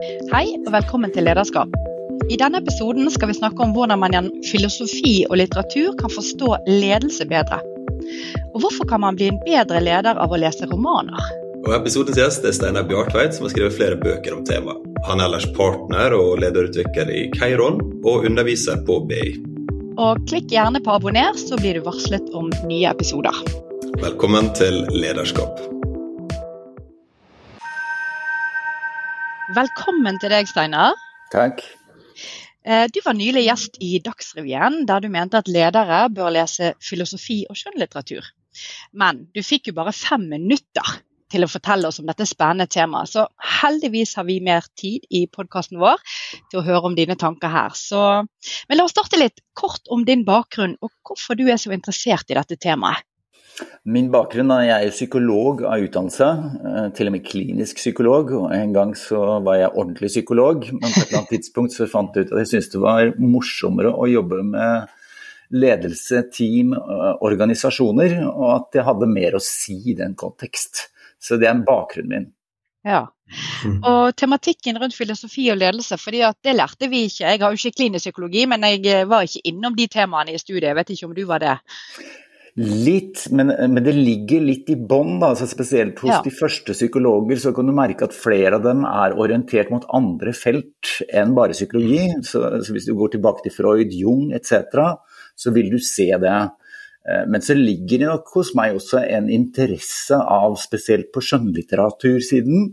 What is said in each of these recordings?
Hei og velkommen til Lederskap. I denne episoden skal vi snakke om hvordan man gjennom filosofi og litteratur kan forstå ledelse bedre. Og hvorfor kan man bli en bedre leder av å lese romaner? Og Episodens gjest er Steinar Bjartveit, som har skrevet flere bøker om temaet. Han er ellers partner og lederutvikler i Keiron, og underviser på BI. Og klikk gjerne på abonner, så blir du varslet om nye episoder. Velkommen til Lederskap. Velkommen til deg, Steinar. Takk. Eh, du var nylig gjest i Dagsrevyen, der du mente at ledere bør lese filosofi og skjønnlitteratur. Men du fikk jo bare fem minutter til å fortelle oss om dette spennende temaet. Så heldigvis har vi mer tid i podkasten vår til å høre om dine tanker her. Så, men la oss starte litt kort om din bakgrunn og hvorfor du er så interessert i dette temaet. Min bakgrunn er jeg er psykolog av utdannelse, eh, til og med klinisk psykolog. og En gang så var jeg ordentlig psykolog, men på et eller annet tidspunkt så fant jeg ut at jeg syntes det var morsommere å jobbe med ledelse, team, eh, organisasjoner, og at jeg hadde mer å si i den kontekst. Så det er bakgrunnen min. Ja. Og tematikken rundt filosofi og ledelse, fordi det lærte vi ikke. Jeg har jo ikke klinisk psykologi, men jeg var ikke innom de temaene i studiet. Jeg vet ikke om du var det? Litt, men, men det ligger litt i bånn. Altså spesielt hos Ja. de første psykologer så kan du merke at flere av dem er orientert mot andre felt enn bare psykologi. Så, så hvis du går tilbake til Freud, Jung etc., så vil du se det. Eh, Men så ligger det nok hos meg også en interesse av spesielt på skjønnlitteratursiden,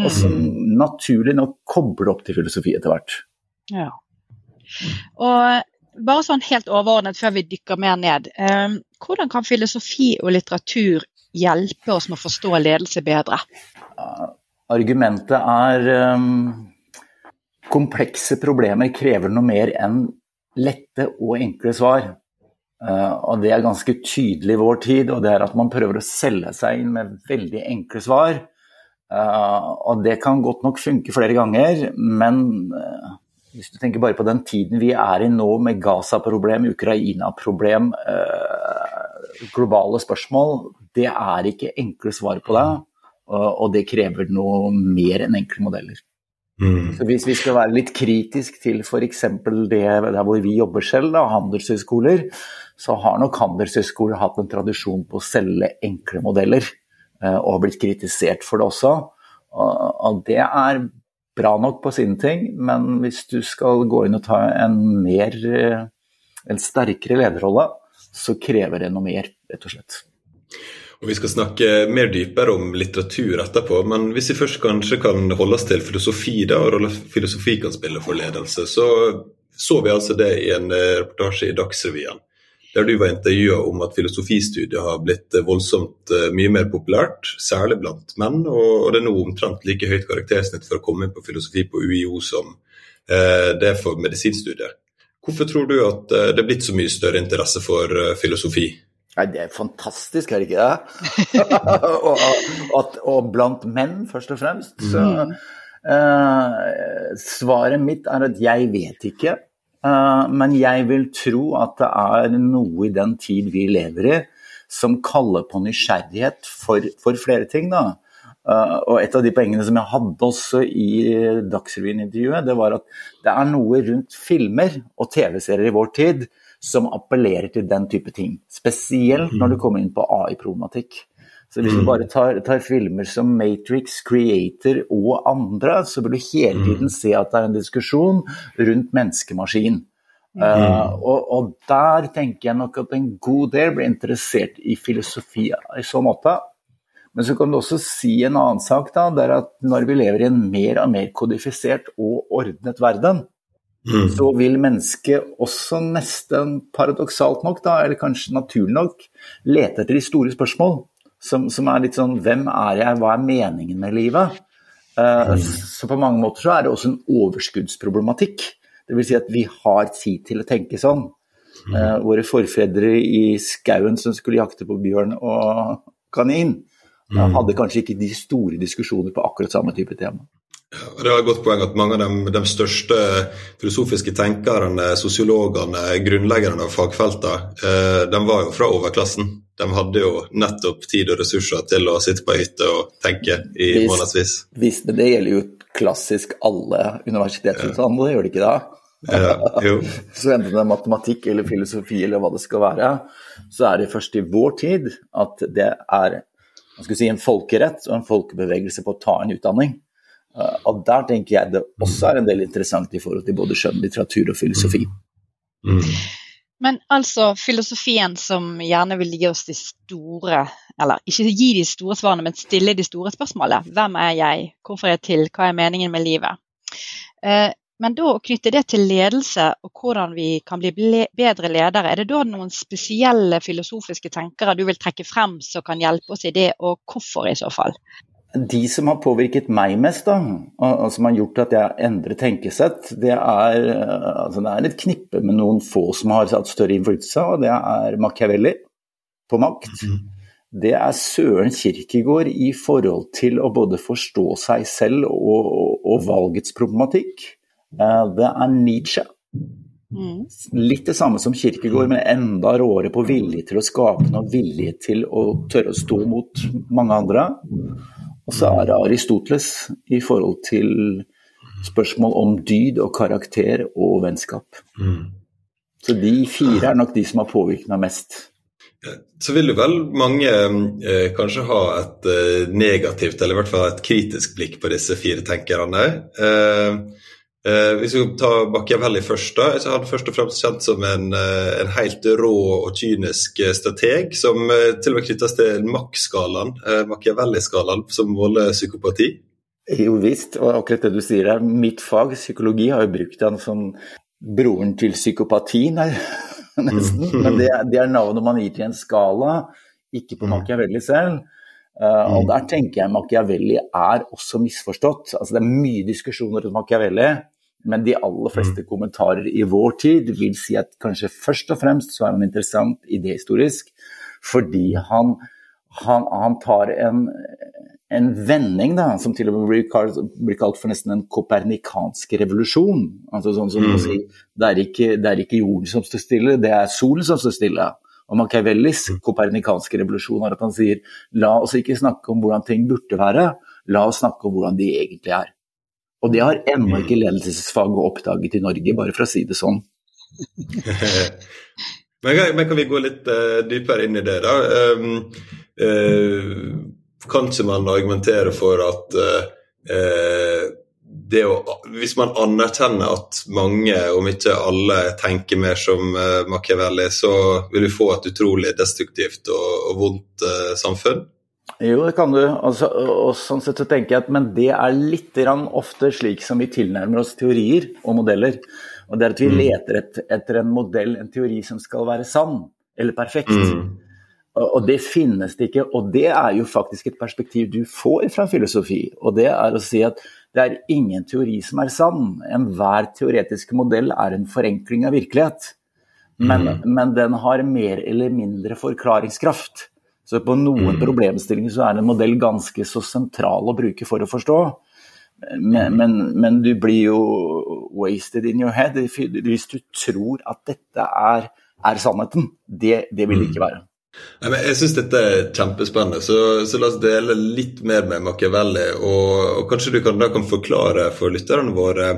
og som naturlig nok kobler opp til filosofi etter hvert. Ja. Og bare sånn helt overordnet før vi dykker mer ned. eh, hvordan kan filosofi og litteratur hjelpe oss med å forstå ledelse bedre? Argumentet er um, komplekse problemer krever noe mer enn lette og enkle svar. Uh, og det er ganske tydelig i vår tid, og det er at man prøver å selge seg inn med veldig enkle svar. Uh, og det kan godt nok funke flere ganger, men uh, hvis du tenker bare på den tiden vi er i nå med Gaza-problem, Ukraina-problem, eh, globale spørsmål, det er ikke enkle svar på det. Og og det krever noe mer enn enkle modeller. Så Hvis vi skal være litt kritisk til f.eks. det der hvor vi jobber selv, da, handelshøyskoler, så har nok handelshøyskoler hatt en tradisjon på å selge enkle modeller, eh, og har blitt kritisert for det også. Og og det er bra nok på sine ting, men hvis du skal gå inn og ta en mer eh, en sterkere lederrolle, så krever det noe mer, rett og slett. Og Vi skal snakke mer dypere om litteratur etterpå, men hvis vi først kanskje kan holde oss til filosofi, da, og filosofi kan spille for ledelse, så så vi altså det i en eh, reportasje i Dagsrevyen. Der du var intervjua om at filosofistudiet har blitt eh, voldsomt eh, mye mer populært, særlig blant menn, og det er nå omtrent like høyt karaktersnitt for å komme inn på filosofi på UiO som eh, det er for medisinstudiet. Hvorfor tror du at det er blitt så mye større interesse for filosofi? Nei, det er fantastisk, er det ikke det? og, og, og blant menn, først og fremst. Så, eh, svaret mitt er at jeg vet ikke. Eh, men jeg vil tro at det er noe i den tid vi lever i som kaller på nysgjerrighet for, for flere ting. da. Eh, og et av de poengene som jeg hadde også i Dagsrevyen-intervjuet, det var at det er noe rundt filmer og TV-serier i vår tid som appellerer til den type ting. Spesielt når du kommer inn på AI-problematikk. Så hvis du bare tar, tar filmer som Matrix, Creator og andre, så vil du hele tiden se at det er en diskusjon rundt menneskemaskin. Uh, og, og der tenker jeg nok at en god del blir interessert i filosofi i så måte. Men så kan du også si en annen sak, da, det er at når vi lever i en mer og mer kodifisert og ordnet verden, så vil mennesket også nesten paradoksalt nok, da, eller kanskje naturlig nok, lete etter de store spørsmål. Som, som er litt sånn hvem er jeg, hva er meningen med livet? Uh, Så på mange måter så er det også en overskuddsproblematikk. Det vil si at vi har tid til å tenke sånn. Uh, våre forfedre i skauen som skulle jakte på bjørn og kanin, uh, hadde kanskje ikke de store diskusjoner på akkurat samme type tema. Det var et godt poeng at mange av de, de største filosofiske tenkerne, sosiologene, grunnleggerne av fagfelter, eh, de var jo fra overklassen. De hadde jo nettopp tid og ressurser til å sitte på ei hytte og tenke i månedsvis. Visst, men det gjelder jo klassisk alle universitetsutdannede, gjør det ikke det? Ja, jo. så enten det er matematikk eller filosofi eller hva det skal være, så er det først i vår tid at det er si, en folkerett og en folkebevegelse på å ta en utdanning. Uh, og der tenker jeg det også er en del interessant i forhold til både skjønnlitteratur og filosofi. Mm. Men altså filosofien som gjerne vil gi oss de store Eller ikke gi de store svarene, men stille de store spørsmålene. Hvem er jeg? Hvorfor er jeg til? Hva er meningen med livet? Uh, men da å knytte det til ledelse og hvordan vi kan bli bedre ledere, er det da noen spesielle filosofiske tenkere du vil trekke frem som kan hjelpe oss i det, og hvorfor i så fall? De som har påvirket meg mest, da, og som har gjort at jeg endrer tenkesett, det er, altså det er et knippe med noen få som har hatt større innflytelse, og det er Machiavelli på makt. Mhm. Det er Søren Kirkegård i forhold til å både forstå seg selv og, og, og valgets problematikk. Eh, det er Nietzsche. Mm. Litt det samme som Kirkegård, men enda råere på vilje til å skape noe, vilje til å tørre å stå mot mange andre. Og så er det Aristoteles i forhold til spørsmål om dyd og karakter og vennskap. Mm. Så de fire er nok de som har påvirket meg mest. Så vil jo vel mange eh, kanskje ha et eh, negativt, eller i hvert fall et kritisk blikk på disse fire tenkerne. Eh, Eh, hvis vi tar Machiavelli først, da, er han først og fremst kjent som en, eh, en helt rå og kynisk eh, strateg, som eh, til og med knyttes til Max-skalaen, eh, Machiavelli-skalaen, som måler psykopati. Jo visst, og akkurat det du sier her, mitt fag, psykologi, har jo brukt han som broren til psykopati, nesten. Mm. Men det, det, er navnet man gir til en skala, ikke på mm. Machiavelli selv. Uh, og der tenker jeg Machiavelli er også misforstått. Altså, det er mye diskusjoner om Machiavelli, men de aller fleste mm. kommentarer i vår tid vil si at kanskje først og fremst så er han interessant idehistorisk fordi han, han, han tar en, en vending da, som til og med blir kalt, blir kalt, for nesten en kopernikansk revolusjon. Altså sånn som mm. si, det, er ikke, det er ikke jorden som står stille, det er solen som står stille. Og Machiavellis mm. kopernikanske revolusjon er at han sier la oss ikke snakke om hvordan ting burde være, la oss snakke om hvordan de egentlig er. Og det har ennå ikke ledelsesfaget oppdaget i Norge, bare for å si det sånn. men, men, kan vi gå litt uh, dypere inn i det, da? Um, uh, kan ikke man argumentere for at uh, det å, hvis man anerkjenner at mange, om ikke alle, tenker mer som Machiavelli, så vil vi få et utrolig destruktivt og, og vondt samfunn? Jo, det kan du. Altså, og sånn sett så tenker jeg at Men det er litt ofte slik som vi tilnærmer oss teorier og modeller. Og det er at vi mm. leter et, etter en modell, en teori som skal være sann eller perfekt. Mm. Og, og, det finnes det ikke. Og det er jo faktisk et perspektiv du får fra filosofi. Og det er å si at det er ingen teori som er sann. Enhver teoretisk modell er en forenkling av virkelighet. Men, mm. men den har mer eller mindre forklaringskraft. Så på noen mm. problemstillinger så er en modell ganske så sentral å bruke for å forstå. Men, men, men, du blir jo wasted in your head hvis du tror at dette er, er sannheten. Det, det, vil det ikke mm. være. Nei, jeg syns dette er kjempespennende, så, så, la oss dele litt mer med Machiavelli. Og, og kanskje du kan, da kan forklare for lytterne våre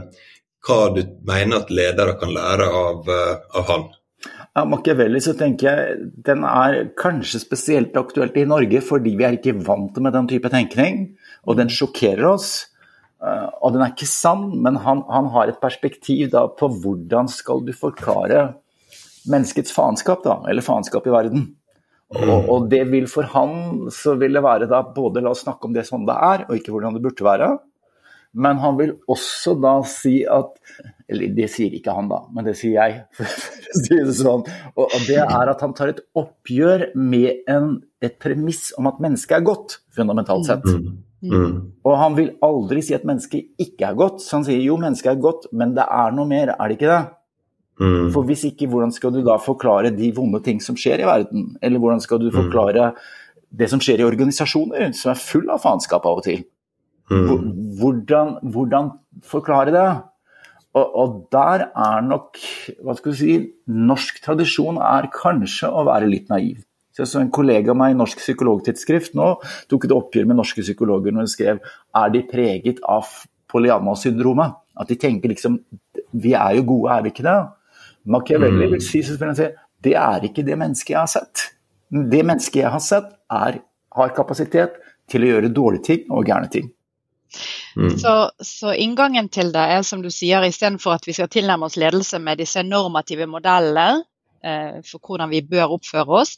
hva du mener at ledere kan lære av, eh, av han? Ja, Machiavelli så tenker jeg den er kanskje spesielt aktuelt i Norge fordi vi er ikke vant med den type tenkning, og den sjokkerer oss. Eh, og den er ikke sann, men han, han har et perspektiv da, på hvordan skal du forklare menneskets faenskap, da, eller faenskap i verden. Og, og, det vil for han så vil det være da både la oss snakke om det sånn det er, og ikke hvordan det burde være. Men han vil også da si at Eller det sier ikke han, da, men det sier jeg. for å si det sånn. Og, det er at han tar et oppgjør med en, et premiss om at mennesket er godt, fundamentalt sett. Mm. Mm. Og han vil aldri si at mennesket ikke er godt. Så han sier jo, mennesket er godt, men det er noe mer, er det ikke det? Mm. For hvis ikke, hvordan skal du da forklare de vonde ting som skjer i verden? Eller hvordan skal du mm. forklare det som skjer i organisasjoner, som er full av faenskap av og til? Mm. Hvordan, hvordan, forklare det? Og, og, der er nok hva skal du si, Norsk tradisjon er kanskje å være litt naiv. Så En kollega av meg i Norsk psykologtidsskrift nå tok et oppgjør med norske psykologer når hun skrev er de preget av Pollyanna-syndromet. At de tenker liksom Vi er jo gode, er vi ikke det? Machiavelli vil si det er ikke det mennesket jeg har sett. Det mennesket jeg har sett, er, har kapasitet til å gjøre dårlige ting og gærne ting. Mm. Så, så, inngangen til det er som du sier, istedenfor at vi skal tilnærme oss ledelse med disse normative modellene eh, for hvordan vi bør oppføre oss,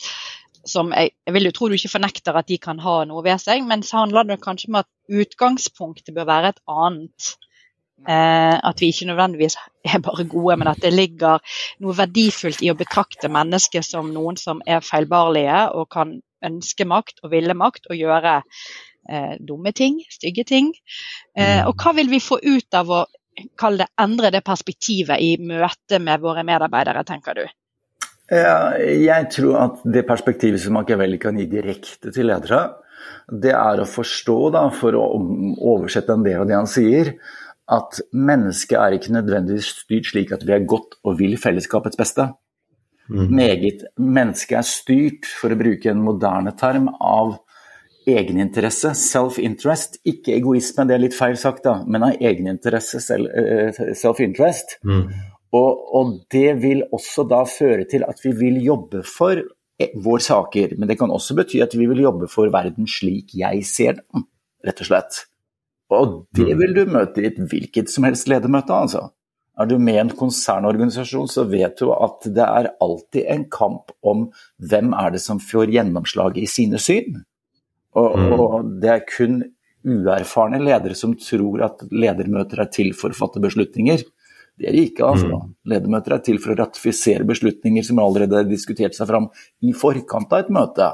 som jeg, jeg, vil jo tro du ikke fornekter at de kan ha noe ved seg, men så handler det kanskje om at utgangspunktet bør være et annet. Eh, at vi ikke nødvendigvis er bare gode, men at det ligger noe verdifullt i å betrakte mennesket som noen som er feilbarlige og kan ønske makt og ville makt og gjøre dumme ting, stygge ting. Eh, og hva vil vi få ut av å kalle det, endre det perspektivet i møte med våre medarbeidere, tenker du? Ja, jeg tror at det perspektivet som Machiavelli kan gi direkte til ledere, det er å forstå, da, for å oversette en del av det han sier, at mennesket er ikke nødvendigvis styrt slik at vi er godt og vil fellesskapets beste. Mm. Meget. Mennesket er styrt, for å bruke en moderne term, av egeninteresse, self-interest. Ikke egoisme, det er litt feil sagt, da, men av egeninteresse, eh, self-interest. Mm. Og, og, det vil også da føre til at vi vil jobbe for eh, vår saker. Men det kan også bety at vi vil jobbe for verden slik jeg ser den, rett og slett. Og det mm. vil du møte i et hvilket som helst ledermøte, altså. Er du med i en konsernorganisasjon, så vet du at det er alltid en kamp om hvem er det som får gjennomslag i sine syn. Og, mm. og det er kun uerfarne ledere som tror at ledermøter er til for å fatte beslutninger. Det er de ikke. altså. Mm. Ledermøter er til for å ratifisere beslutninger som allerede har diskutert seg fram i forkant av et møte.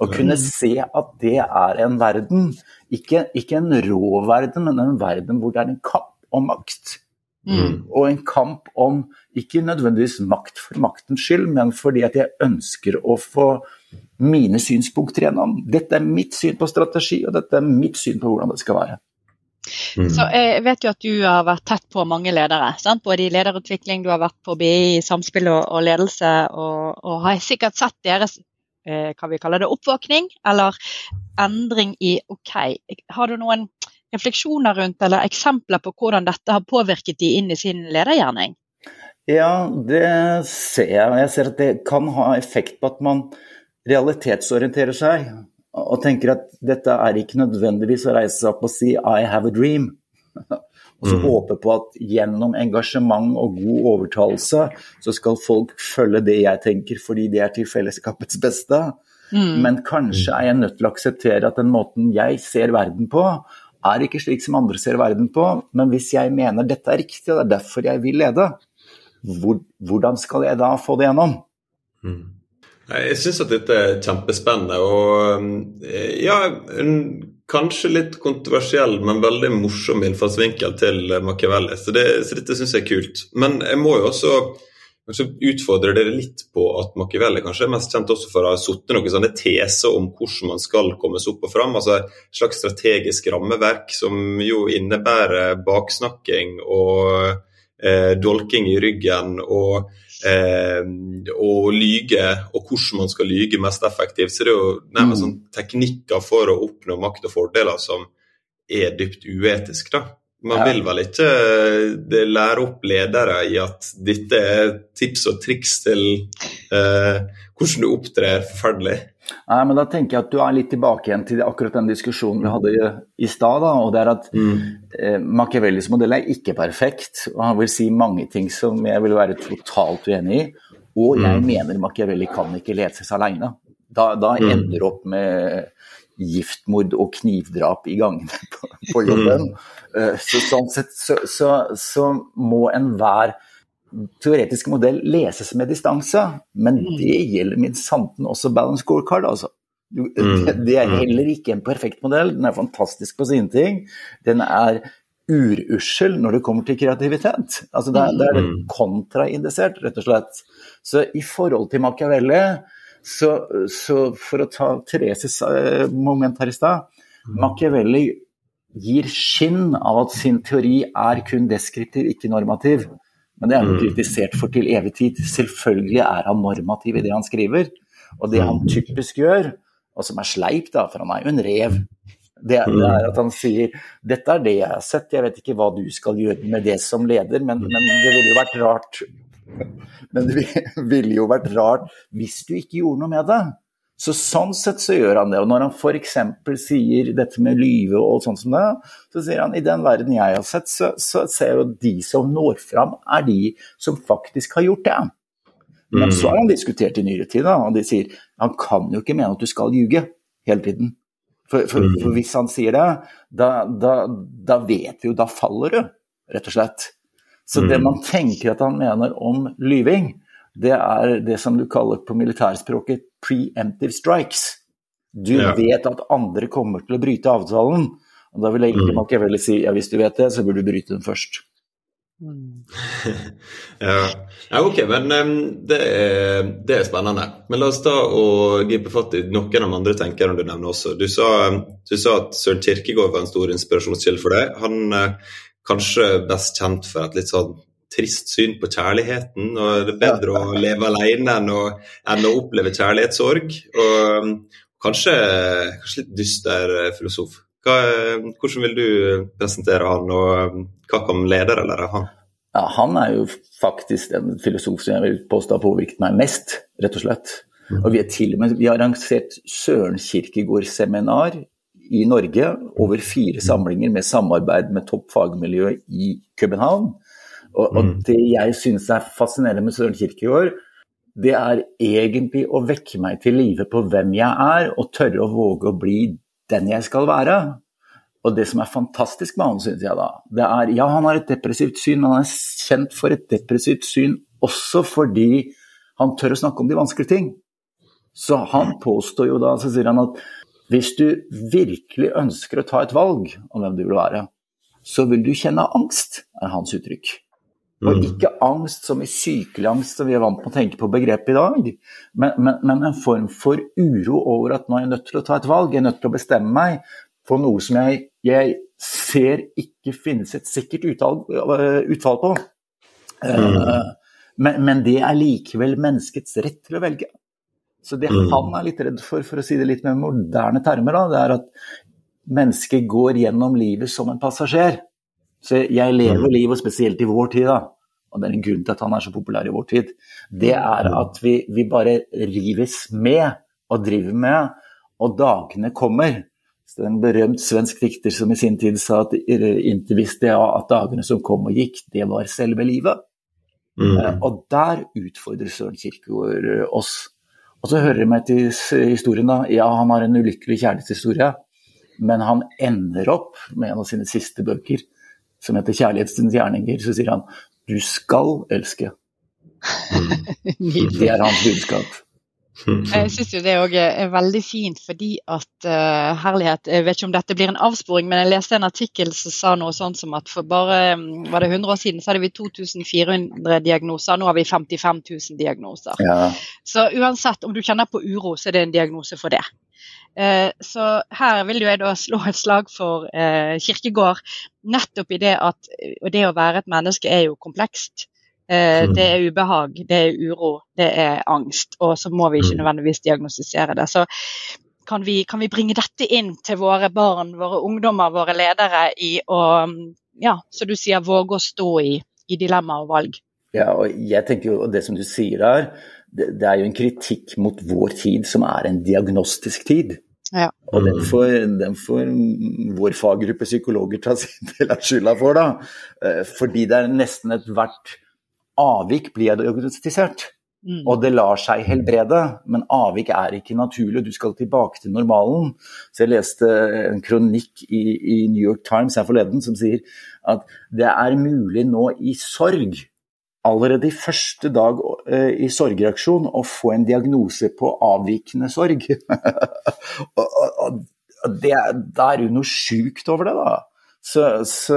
Å kunne se at det er en verden, ikke, ikke en rå verden, men en verden hvor det er en kamp om makt. Mm. Og en kamp om ikke nødvendigvis makt for maktens skyld, men fordi at jeg ønsker å få mine synspunkter gjennom. Dette er mitt syn på strategi, og dette er mitt syn på hvordan det skal være. Mm. Så Jeg vet jo at du har vært tett på mange ledere. Sant? Både i lederutvikling, du har vært på BI i samspill og, og ledelse, og, og, har sikkert sett deres eh, hva vi kaller det, oppvåkning, eller endring i OK. Har du noen refleksjoner rundt eller eksempler på hvordan dette har påvirket de inn i sin ledergjerning? Ja, det ser jeg. Jeg ser at det kan ha effekt på at man realitetsorienterer seg og tenker at dette er ikke nødvendigvis å reise seg opp og si 'I have a dream'. og så mm. håpe på at gjennom engasjement og god overtalelse så skal folk følge det jeg tenker fordi det er til fellesskapets beste. Mm. Men kanskje er jeg nødt til å akseptere at den måten jeg ser verden på, er ikke slik som andre ser verden på. Men hvis jeg mener dette er riktig, og det er derfor jeg vil lede, hvor, hvordan skal jeg da få det gjennom? Mm. Jeg syns at dette er kjempespennende. Og eh, ja, en kanskje litt kontroversiell, men veldig morsom innfallsvinkel til Machiavelli. Så, det, så dette syns jeg er kult. Men jeg må jo også utfordre dere litt på at Machiavelli kanskje er mest kjent også for å ha satt noen sånne teser om hvordan man skal komme seg opp og fram. Altså et slags strategisk rammeverk som jo innebærer baksnakking og eh, dolking i ryggen. og eh, å lyge, og hvordan man skal lyge mest effektivt. Så det er jo nærmest mm. sånn teknikker for å oppnå makt og fordeler som er dypt uetisk, da. Man vil vel ikke eh, lære opp ledere i at dette er tips og triks til eh, hvordan du opptrer forferdelig? Nei, men Da tenker jeg at du er litt tilbake igjen til akkurat den diskusjonen vi hadde i, stad. og det er at mm. eh, Machiavellis modell er ikke perfekt. og Han vil si mange ting som jeg vil være totalt uenig i. Og jeg mm. mener Machiavelli kan ikke leses alene. Da, da mm. ender du opp med giftmord og knivdrap i gangene på, på jobben. Mm. Så sånn sett så, så, så må enhver teoretiske modell leses med distanse, men mm. det gjelder min santen også balance scorecard, altså. Mm. Det er heller ikke en perfekt modell. Den er fantastisk på sine ting. Den er urussel når det kommer til kreativitet. Altså det, det er kontraindisert, rett og slett. Så i forhold til Machiavelli så, så for å ta Thereses eh, moment her i stad mm. Machiavelli gir skinn av at sin teori er kun deskriptiv, ikke normativ. Men det er han mm. kritisert for til evig tid. Selvfølgelig er han normativ i det han skriver. Og det han typisk gjør, og som er sleip, da, for han er jo en rev, det er, det er, at han sier dette er det jeg har sett, jeg vet ikke hva du skal gjøre med det som leder, men, men det ville jo vært rart Men det ville jo vært rart hvis du ikke gjorde noe med det. Så Sånn sett så gjør han det. Og når han f.eks. sier dette med lyve og sånn som det, så sier han i den verden jeg har sett, så, så ser jo de som når fram, er de som faktisk har gjort det. Men så har han diskutert i nyere tid, da, og de sier han kan jo ikke mene at du skal ljuge hele tiden. For, for, for mm. hvis han sier det, da, da, da, vet vi jo, da faller du, rett og slett. Så det mm. man tenker at han mener om lyving, det er det som du kaller på militærspråket preemptive strikes. Du ja. vet at andre kommer til å bryte avtalen. Og da vil jeg egentlig mm. Machiavelli si ja, hvis du vet det, så burde du bryte den først. ja. ja. ok, men um, det, er, det, er, spennende. Men la oss ta og gripe fatt i noen av de andre tenkerne du nevner også. Du sa, du sa at Søren Kirkegård var en stor inspirasjonskilde for deg. Han er uh, kanskje best kjent for et litt sånn trist syn på kjærligheten. og Det er bedre å leve alene enn å, enn å oppleve kjærlighetssorg. Og kanskje, kanskje litt dyster eh, filosof. Hva, hvordan vil du presentere han, og hva kan ledere lære av han? Ja, han er jo faktisk en filosof som jeg vil påstå har påvirket meg mest, rett og slett. Mm. Og vi, til og med, vi har arrangert Søren Kirkegård-seminar i Norge over fire samlinger med samarbeid med topp fagmiljø i København. Og, og mm. det jeg syns er fascinerende med Søren Kirkegård, det er egentlig å vekke meg til live på hvem jeg er, og tørre å våge å bli den jeg skal være. Og det som er fantastisk med han, syns jeg da, det er ja, han har et depressivt syn, men han er kjent for et depressivt syn også fordi han tør å snakke om de vanskelige ting. Så han påstår jo da, så sier han at hvis du virkelig ønsker å ta et valg om hvem du vil være, så vil du kjenne angst, er hans uttrykk. Og mm. ikke angst som i sykelig angst, som vi er vant med å tenke på begrepet i dag, men, men, men, en form for uro over at nå er jeg nødt til å ta et valg, jeg er nødt til å bestemme meg for noe som jeg, jeg ser ikke finnes et sikkert utfall, øh, utfall på. Mm. Uh, men, men, det er likevel menneskets rett til å velge. Så det mm. han er litt redd for, for å si det litt med moderne termer, da, det er at mennesket går gjennom livet som en passasjer. Så jeg lever mm. livet, spesielt i vår tid, da, og det er en grunn til at han er så populær i vår tid, det er mm. at vi, vi bare rives med og driver med, og dagene kommer. Så det er en berømt svensk dikter som i sin tid sa at inntil visste jeg at dagene som kom og gikk, det var selve livet. Mm. Uh, og der utfordrer Søren Kirkegård eh, oss. Og så hører jeg meg til historien, da. Ja, han har en ulykkelig kjærlighetshistorie, men han ender opp med en av sine siste bøker som heter 'Kjærlighetens gjerninger', så sier han 'du skal elske'. det er hans budskap. Jeg syns jo det òg er veldig fint, fordi at uh, herlighet Jeg vet ikke om dette blir en avsporing, men jeg leste en artikkel som sa noe sånt som at for bare mm, var det 100 år siden så hadde vi 2400 diagnoser, nå har vi 55 000 diagnoser. Ja. Så uansett om du kjenner på uro, så er det en diagnose for det. Eh, så her vil jeg da slå et slag for eh, kirkegård, nettopp i det at det å være et menneske er jo komplekst. Eh, mm. Det er ubehag, det er uro, det er angst. Og så må vi ikke mm. nødvendigvis diagnostisere det. Så kan vi, kan vi bringe dette inn til våre barn, våre ungdommer, våre ledere i å, ja, så du sier, våge å stå i, i dilemma og valg? Ja, og jeg tenker jo, det som du sier der, det, er jo en kritikk mot vår tid som er en diagnostisk tid. Ja. Og den får, den får, vår faggruppe psykologer ta sin del av skylda for, da. Eh, fordi det er nesten ethvert avvik blir diagnostisert. Mm. Og det lar seg helbrede, men avvik er ikke naturlig, du skal tilbake til normalen. Så jeg leste en kronikk i, i New York Times her forleden som sier at det er mulig nå i sorg allerede i første dag uh, i sorgreaksjon å få en diagnose på avvikende sorg. det, da er jo noe sjukt over det, da. Så, så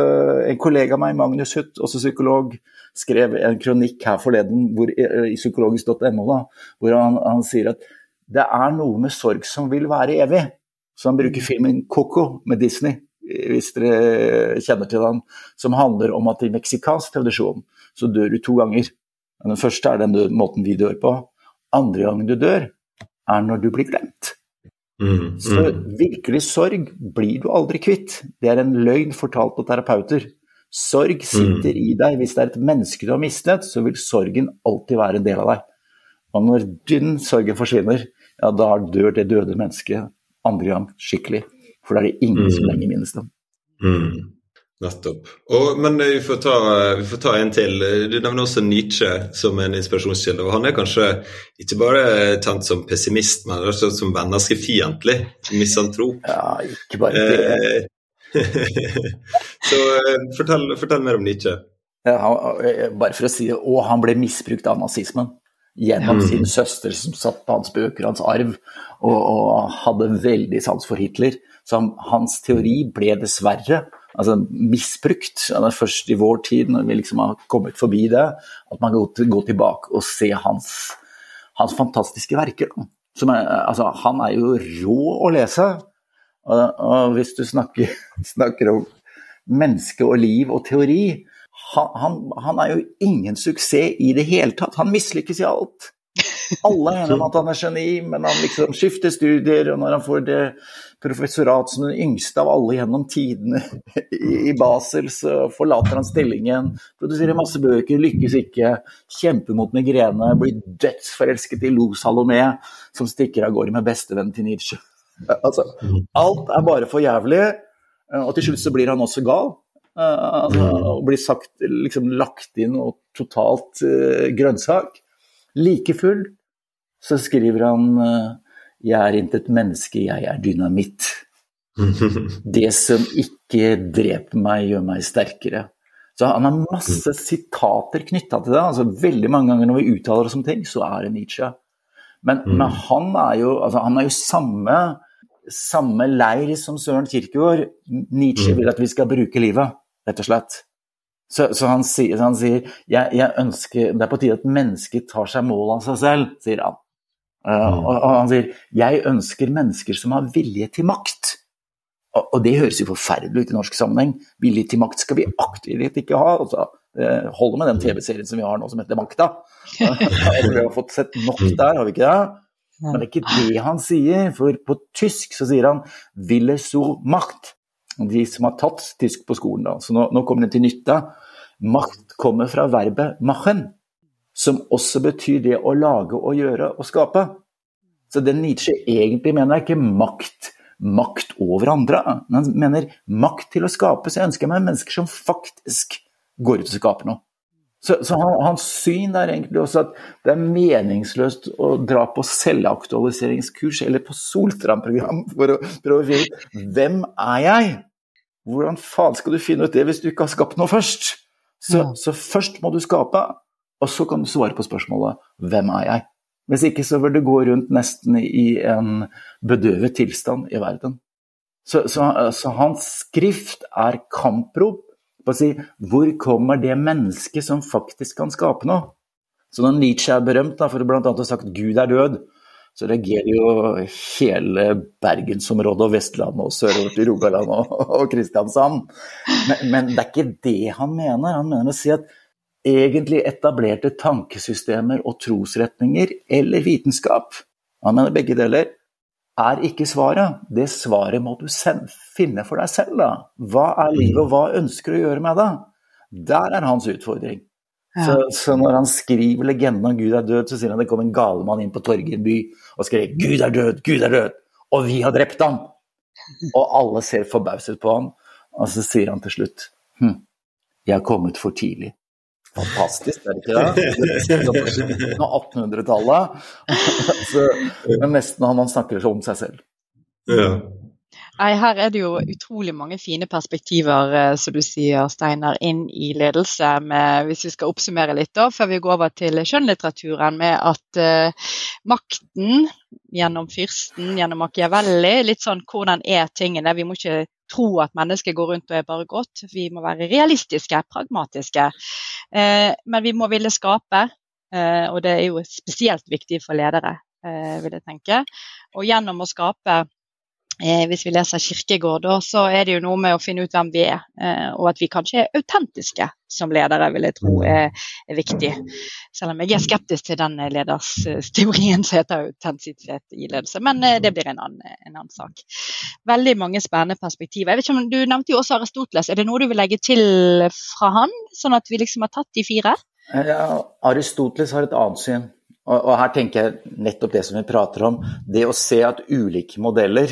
En kollega av meg, Magnus Huth, også psykolog, skrev en kronikk her forleden hvor, i psykologisk.no hvor han, han, sier at det er noe med sorg som vil være evig. Så han bruker filmen Coco med Disney, hvis dere kjenner til den, som handler om at i meksikansk tradisjon så dør du to ganger. Den første er den måten vi dør på. Andre gangen du dør, er når du blir glemt. Mm, Så mm, virkelig sorg blir du aldri kvitt. Det er en løgn fortalt av terapeuter. Sorg sitter i deg. Hvis det er et menneske du har mistet, så vil sorgen alltid være en del av deg. Og når din sorgen forsvinner, ja, da dør det døde mennesket andre gang skikkelig. For da er det ingen som Mm. lenger minnes dem. Nettopp. Og, men vi får, ta, vi får ta en til. Du nevner også Nietzsche som en inspirasjonskilde. og Han er kanskje ikke bare tent som pessimist, men også som menneskefiendtlig. Misantrop. Ja, ikke bare det. Eh, Så eh, fortell, fortell mer om Nietzsche. Ja, han- eh, bare for å si det, og han ble misbrukt av nazismen. Gjennom Mm. sin søster som satt på hans bøker, hans arv, og, og hadde veldig sans for Hitler. Så han, hans teori ble dessverre altså, misbrukt. Det er først i vår tid, når vi liksom har kommet forbi det, at man kan gå, tilbake og se hans, hans fantastiske verker. Er, altså, han er jo rå å lese. Og, og hvis du snakker, snakker om menneske og liv og teori han, han, han er jo ingen suksess i det hele tatt. Han mislykkes i alt. Alle er enige om at han er geni, men han liksom skifter studier, og når han får det professorat som den yngste av alle gjennom tidene i, Basel, så forlater han stillingen, produserer masse bøker, lykkes ikke, kjemper mot migrene, blir dødsforelsket i Lo Salomé, som stikker av gårde med bestevennen til Nietzsche. Altså, alt er bare for jævlig, og til slutt så blir han også gal. Eh, og blir sagt, liksom lagt inn og totalt eh, grønnsak. Like full så skriver han eh, 'Jeg er intet menneske, jeg er dynamitt'. Det som ikke dreper meg, gjør meg sterkere. Så han har masse sitater knytta til det. altså Veldig mange ganger når vi uttaler oss om ting, så er det Nietzsche. Men, Mm. men han er jo altså han er jo samme, samme leir som Søren Kirkegaard. Nietzsche Mm. vil at vi skal bruke livet, rett og slett. Så, så han sier, så han sier jeg, jeg ønsker, Det er på tide at mennesket tar seg mål av seg selv, sier han. Uh, Mm. og, og han sier jeg ønsker mennesker som har vilje til makt. Og, og det høres jo forferdelig ut i norsk sammenheng. Vilje til makt skal vi aktivt ikke ha. Altså, det holder med den TV-serien som vi har nå som heter Makta. vi har fått sett nok der, har vi ikke det? Men det er ikke det han sier, for på tysk så sier han 'ville so macht'. De som har tatt tysk på skolen, da. Så nå, nå kommer det til nytte. Makt kommer fra verbet 'machen', som også betyr det å lage og gjøre og skape. Så det Nietzsche egentlig mener, er ikke makt, makt over andre, men han mener makt til å skape. Så jeg ønsker meg mennesker som faktisk går ut og skaper noe. Så, så han, hans syn er egentlig også at det er meningsløst å dra på selvaktualiseringskurs eller på Solstrand-program for å prøve å finne ut hvem er jeg? Hvordan faen skal du finne ut det hvis du ikke har skapt noe først? Så, så først må du skape, og så kan du svare på spørsmålet hvem er jeg? Hvis ikke så vil du gå rundt nesten i en bedøvet tilstand i verden. Så, så, så hans skrift er kamprop på å si hvor kommer det mennesket som faktisk kan skape noe? Så når Nietzsche er berømt da, for bl.a. å ha sagt 'Gud er død', så reagerer jo hele bergensområdet og Vestlandet og sørover til Rogaland og, og Kristiansand. Men, men det er ikke det han mener. Han mener å si at egentlig etablerte tankesystemer og trosretninger eller vitenskap, han mener begge deler, er ikke svaret. Det svaret må du finne for deg selv. da. Hva er livet, og hva ønsker du å gjøre med det? Der er hans utfordring. Så, så når han skriver legenden om Gud er død, så sier han det kom en galemann inn på torget i en by og skrev 'Gud er død, Gud er død', og vi har drept ham! Og alle ser forbauset på ham, og så sier han til slutt hm, 'Jeg har kommet for tidlig'. Fantastisk, er det ikke det? På 1800-tallet. Men nesten han, han snakker om seg selv. Ja. Nei, her er det jo utrolig mange fine perspektiver, eh, som du sier, Steinar, inn i ledelse. Med, hvis vi skal oppsummere litt da, før vi går over til skjønnlitteraturen, med at uh, makten gjennom fyrsten, gjennom Machiavelli, litt sånn hvordan er tingene. Vi må ikke tro at mennesket går rundt og er bare godt. Vi må være realistiske, pragmatiske. Uh, men vi må ville skape, uh, og det er jo spesielt viktig for ledere, vil jeg tenke. Og gjennom å skape Eh, hvis vi leser Kirkegård, da, så er det jo noe med å finne ut hvem vi er. Eh, og at vi kanskje er autentiske som ledere, vil jeg tro er, er viktig. Selv om jeg er skeptisk til den ledersteorien som heter autentisitet i ledelse. Men eh, det blir en annen, en annen, sak. Veldig mange spennende perspektiver. Jeg vet ikke om Du nevnte jo også Aristoteles. Er det noe du vil legge til fra han, sånn at vi liksom har tatt de fire? Ja, Aristoteles har et annet syn. Og, og her tenker jeg nettopp det som vi prater om. Det å se at ulike modeller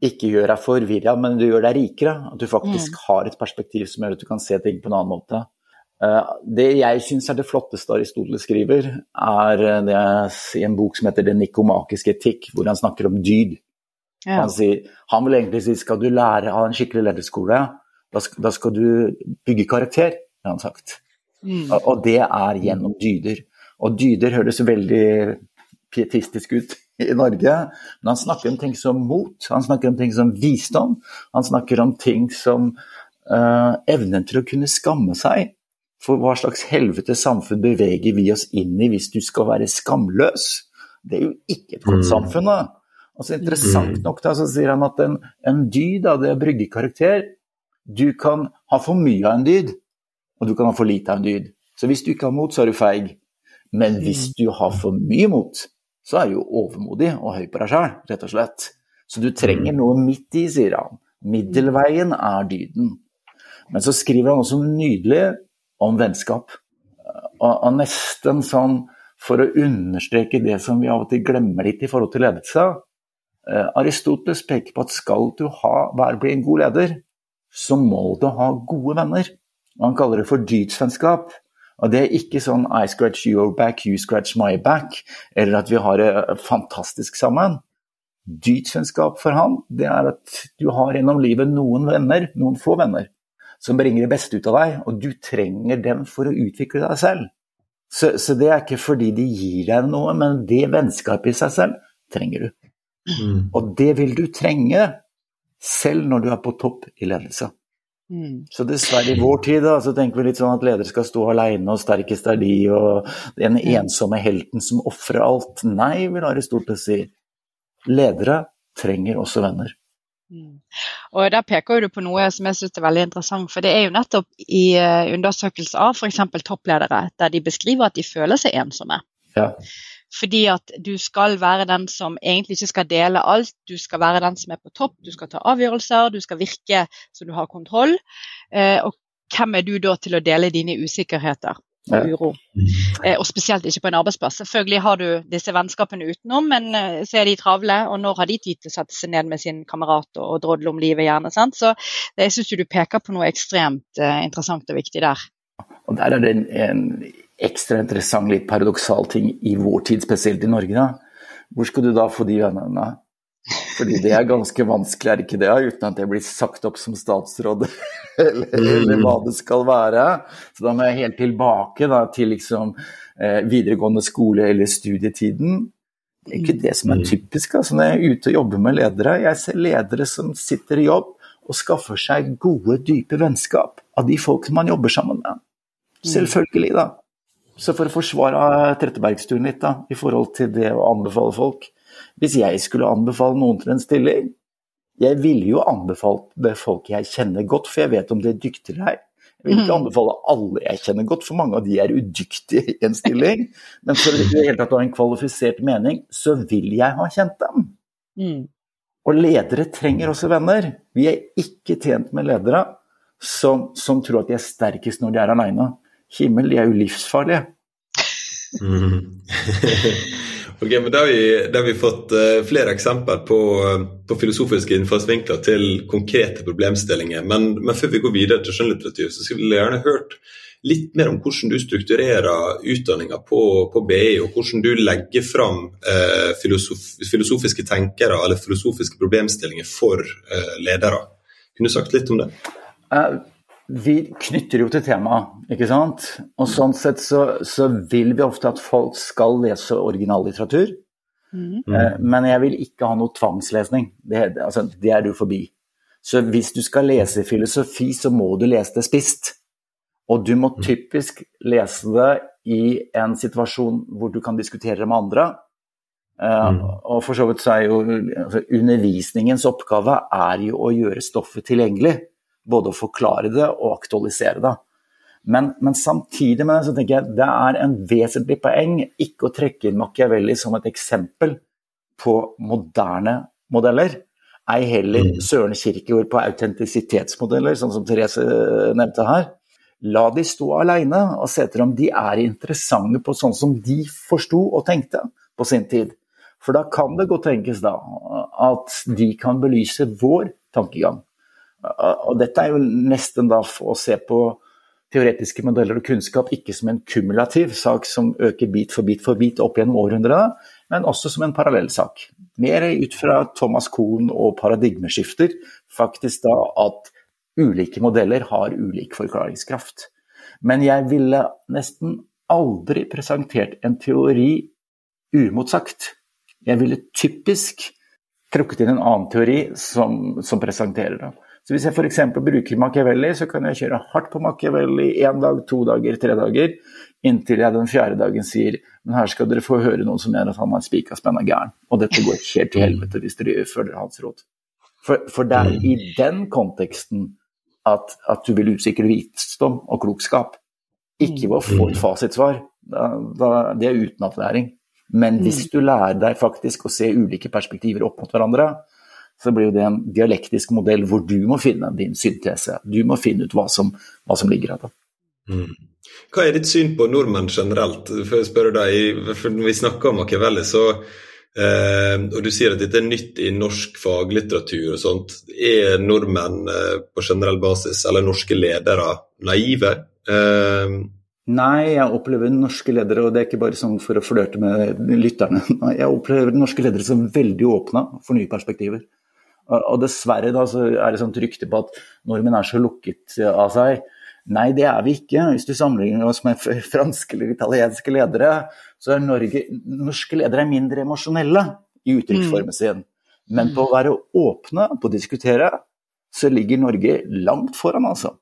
ikke gjør deg forvirra, men du gjør deg rikere. At du faktisk mm. har et perspektiv som gjør at du kan se ting på en annen måte. Eh, det jeg syns er det flotteste Aristoteles skriver, er eh, det i en bok som heter Den nikomakiske etikk, hvor han snakker om dyd. Ja. Han, sier, han vil egentlig si skal du lære av en skikkelig lederskole, da skal, da skal du bygge karakter, har han sagt. Mm. Og det er gjennom dyder. Og dyder høres veldig pietistisk ut i Norge, men han snakker om ting som mot, han snakker om ting som visdom, han snakker om ting som uh, evnen til å kunne skamme seg. For hva slags helvete samfunn beveger vi oss inn i hvis du skal være skamløs? Det er jo ikke et godt mm. samfunn, da. Altså Interessant mm. nok da, så sier han at en, en dyd av det å brygge karakter Du kan ha for mye av en dyd, og du kan ha for lite av en dyd. Så hvis du ikke har mot, så er du feig. Men hvis mm. du har for mye mot, så er du jo overmodig og høy på deg sjøl, rett og slett. Så du trenger noe midt i, sier han. Middelveien er dyden. Men så skriver han også nydelig om vennskap. Og, nesten sånn for å understreke det som vi av og til glemmer litt i forhold til ledelse. Uh, Aristoteles peker på at skal du ha, være, bli en god leder, så må du ha gode venner. Han kaller det for dydsvennskap. Og det er ikke sånn I scratch your back, you scratch my back, eller at vi har det fantastisk sammen. Dydsvennskap for han, det er at du har gjennom livet noen venner, noen få venner, som bringer det beste ut av deg, og du trenger dem for å utvikle deg selv. Så, så det er ikke fordi de gir deg noe, men det vennskapet i seg selv trenger du. Mm. Og det vil du trenge selv når du er på topp i ledelse. Mm. Så dessverre i vår tid da, så tenker vi litt sånn at ledere skal stå alene og sterkest er de, og den ensomme helten som ofrer alt. Nei, vil Aristoteles si. Ledere trenger også venner. Mm. Og Der peker du på noe som jeg synes er veldig interessant. for Det er jo nettopp i eh, undersøkelser av f.eks. toppledere, der de beskriver at de føler seg ensomme. Ja. Fordi at du skal være den som egentlig ikke skal dele alt. Du skal være den som er på topp, du skal ta avgjørelser, du skal virke så du har kontroll. Eh, og hvem er du da til å dele dine usikkerheter og uro? Eh, og spesielt ikke på en arbeidsplass. Selvfølgelig har du disse vennskapene utenom, men eh, så er de travle, og når har de tid til å sette seg ned med sin kamerat og, drodle om livet, gjerne. Sant? Så jeg syns du peker på noe ekstremt interessant og viktig der. Og der er det en, en ekstra interessant, litt paradoksal ting i vår tid, spesielt i Norge. Da. Hvor skal du da få de vennene? Fordi det er ganske vanskelig, er ikke det? Uten at jeg blir sagt opp som statsråd, eller, eller, hva det skal være. Så da må jeg helt tilbake da, til liksom, eh, videregående skole eller studietiden. Det er ikke det som er typisk. Altså, når jeg er ute og jobber med ledere, jeg ser ledere som sitter i jobb og skaffer seg gode, dype vennskap av de folk man jobber sammen med. Selvfølgelig, da. Så for å forsvare Trettebergstuen litt da, i forhold til det å anbefale folk Hvis jeg skulle anbefale noen til en stilling Jeg ville jo anbefalt det folk jeg kjenner godt, for jeg vet om de er dyktige her. Jeg vil ikke mm. anbefale alle jeg kjenner godt, for mange av de er udyktige i en stilling. Men for i det hele tatt å ha en kvalifisert mening, så vil jeg ha kjent dem. Mm. Og ledere trenger også venner. Vi er ikke tjent med ledere som, som tror at de er sterkest når de er aleine himmel, de er jo livsfarlige. Mm. ok, men Da har vi, da har vi fått uh, flere eksempler på, uh, på, filosofiske innfallsvinkler til konkrete problemstillinger. Men, men, før vi går videre til skjønnlitteratur, så skulle jeg gjerne hørt litt mer om hvordan du strukturerer utdanninga på, på, BI, og hvordan du legger fram eh, filosof, filosofiske tenkere eller filosofiske problemstillinger for ledere. Kunne du sagt litt om det? Vi knytter jo til temaet, ikke sant. Og sånn sett så, så, vil vi ofte at folk skal lese originallitteratur. Mm. Eh, men jeg vil ikke ha noe tvangslesning. Det, altså, det er du forbi. Så hvis du skal lese filosofi, så må du lese det spist. Og du må mm. typisk lese det i en situasjon hvor du kan diskutere det med andre. Uh, mm. Og for så vidt så er jo altså, undervisningens oppgave er jo å gjøre stoffet tilgjengelig. Både å forklare det og aktualisere det. Men, men, samtidig med det så tenker jeg det er en vesentlig poeng ikke å trekke inn Machiavelli som et eksempel på moderne modeller. Ei heller mm. Søren Kirkegaard på autentisitetsmodeller, sånn som Therese nevnte her. La de stå alene og se etter om de er interessante på sånn som de forsto og tenkte på sin tid. For da kan det godt tenkes da at de kan belyse vår tankegang. Og dette er jo nesten da å se på teoretiske modeller og kunnskap ikke som en kumulativ sak som øker bit for bit for bit opp gjennom århundrene, men også som en parallellsak. Mer ut fra Thomas Kohn og paradigmeskifter, faktisk da at ulike modeller har ulik forklaringskraft. Men jeg ville nesten aldri presentert en teori uimotsagt. Jeg ville typisk trukket inn en annen teori som, som presenterer det. Så Hvis jeg f.eks. bruker Machiavelli, så kan jeg kjøre hardt på Machiavelli én dag, to dager, tre dager, inntil jeg den fjerde dagen sier men her skal dere få høre noen som mener at han er spika spenna gæren. Og dette går helt til helvete hvis dere følger hans råd. For, for det er i den konteksten at, at du vil utsikre visdom og klokskap. Ikke ved å få et fasitsvar. Da, da, det er utenatlæring. Men hvis du lærer deg faktisk å se ulike perspektiver opp mot hverandre, så blir det en dialektisk modell hvor du må finne din syntese. Du må finne ut hva som, hva som ligger her. Mm. Hva er ditt syn på nordmenn generelt? For jeg spør deg, for Når vi snakker om Machiavelli, så eh, og du sier at dette er nytt i norsk faglitteratur og sånt. Er nordmenn eh, på generell basis, eller norske ledere, naive? Eh, Nei, jeg opplever norske ledere, og det er ikke bare sånn for å flørte med lytterne. Jeg opplever norske ledere som veldig åpne for nye perspektiver. Og dessverre da, så er det sånt rykte på at nordmenn er så lukket av seg. Nei, det er vi ikke. Hvis du sammenligner oss med franske eller italienske ledere, så er Norge, norske ledere mindre emosjonelle i uttrykksformen mm. sin. Men på å være åpne, på å diskutere, så ligger Norge langt foran, altså.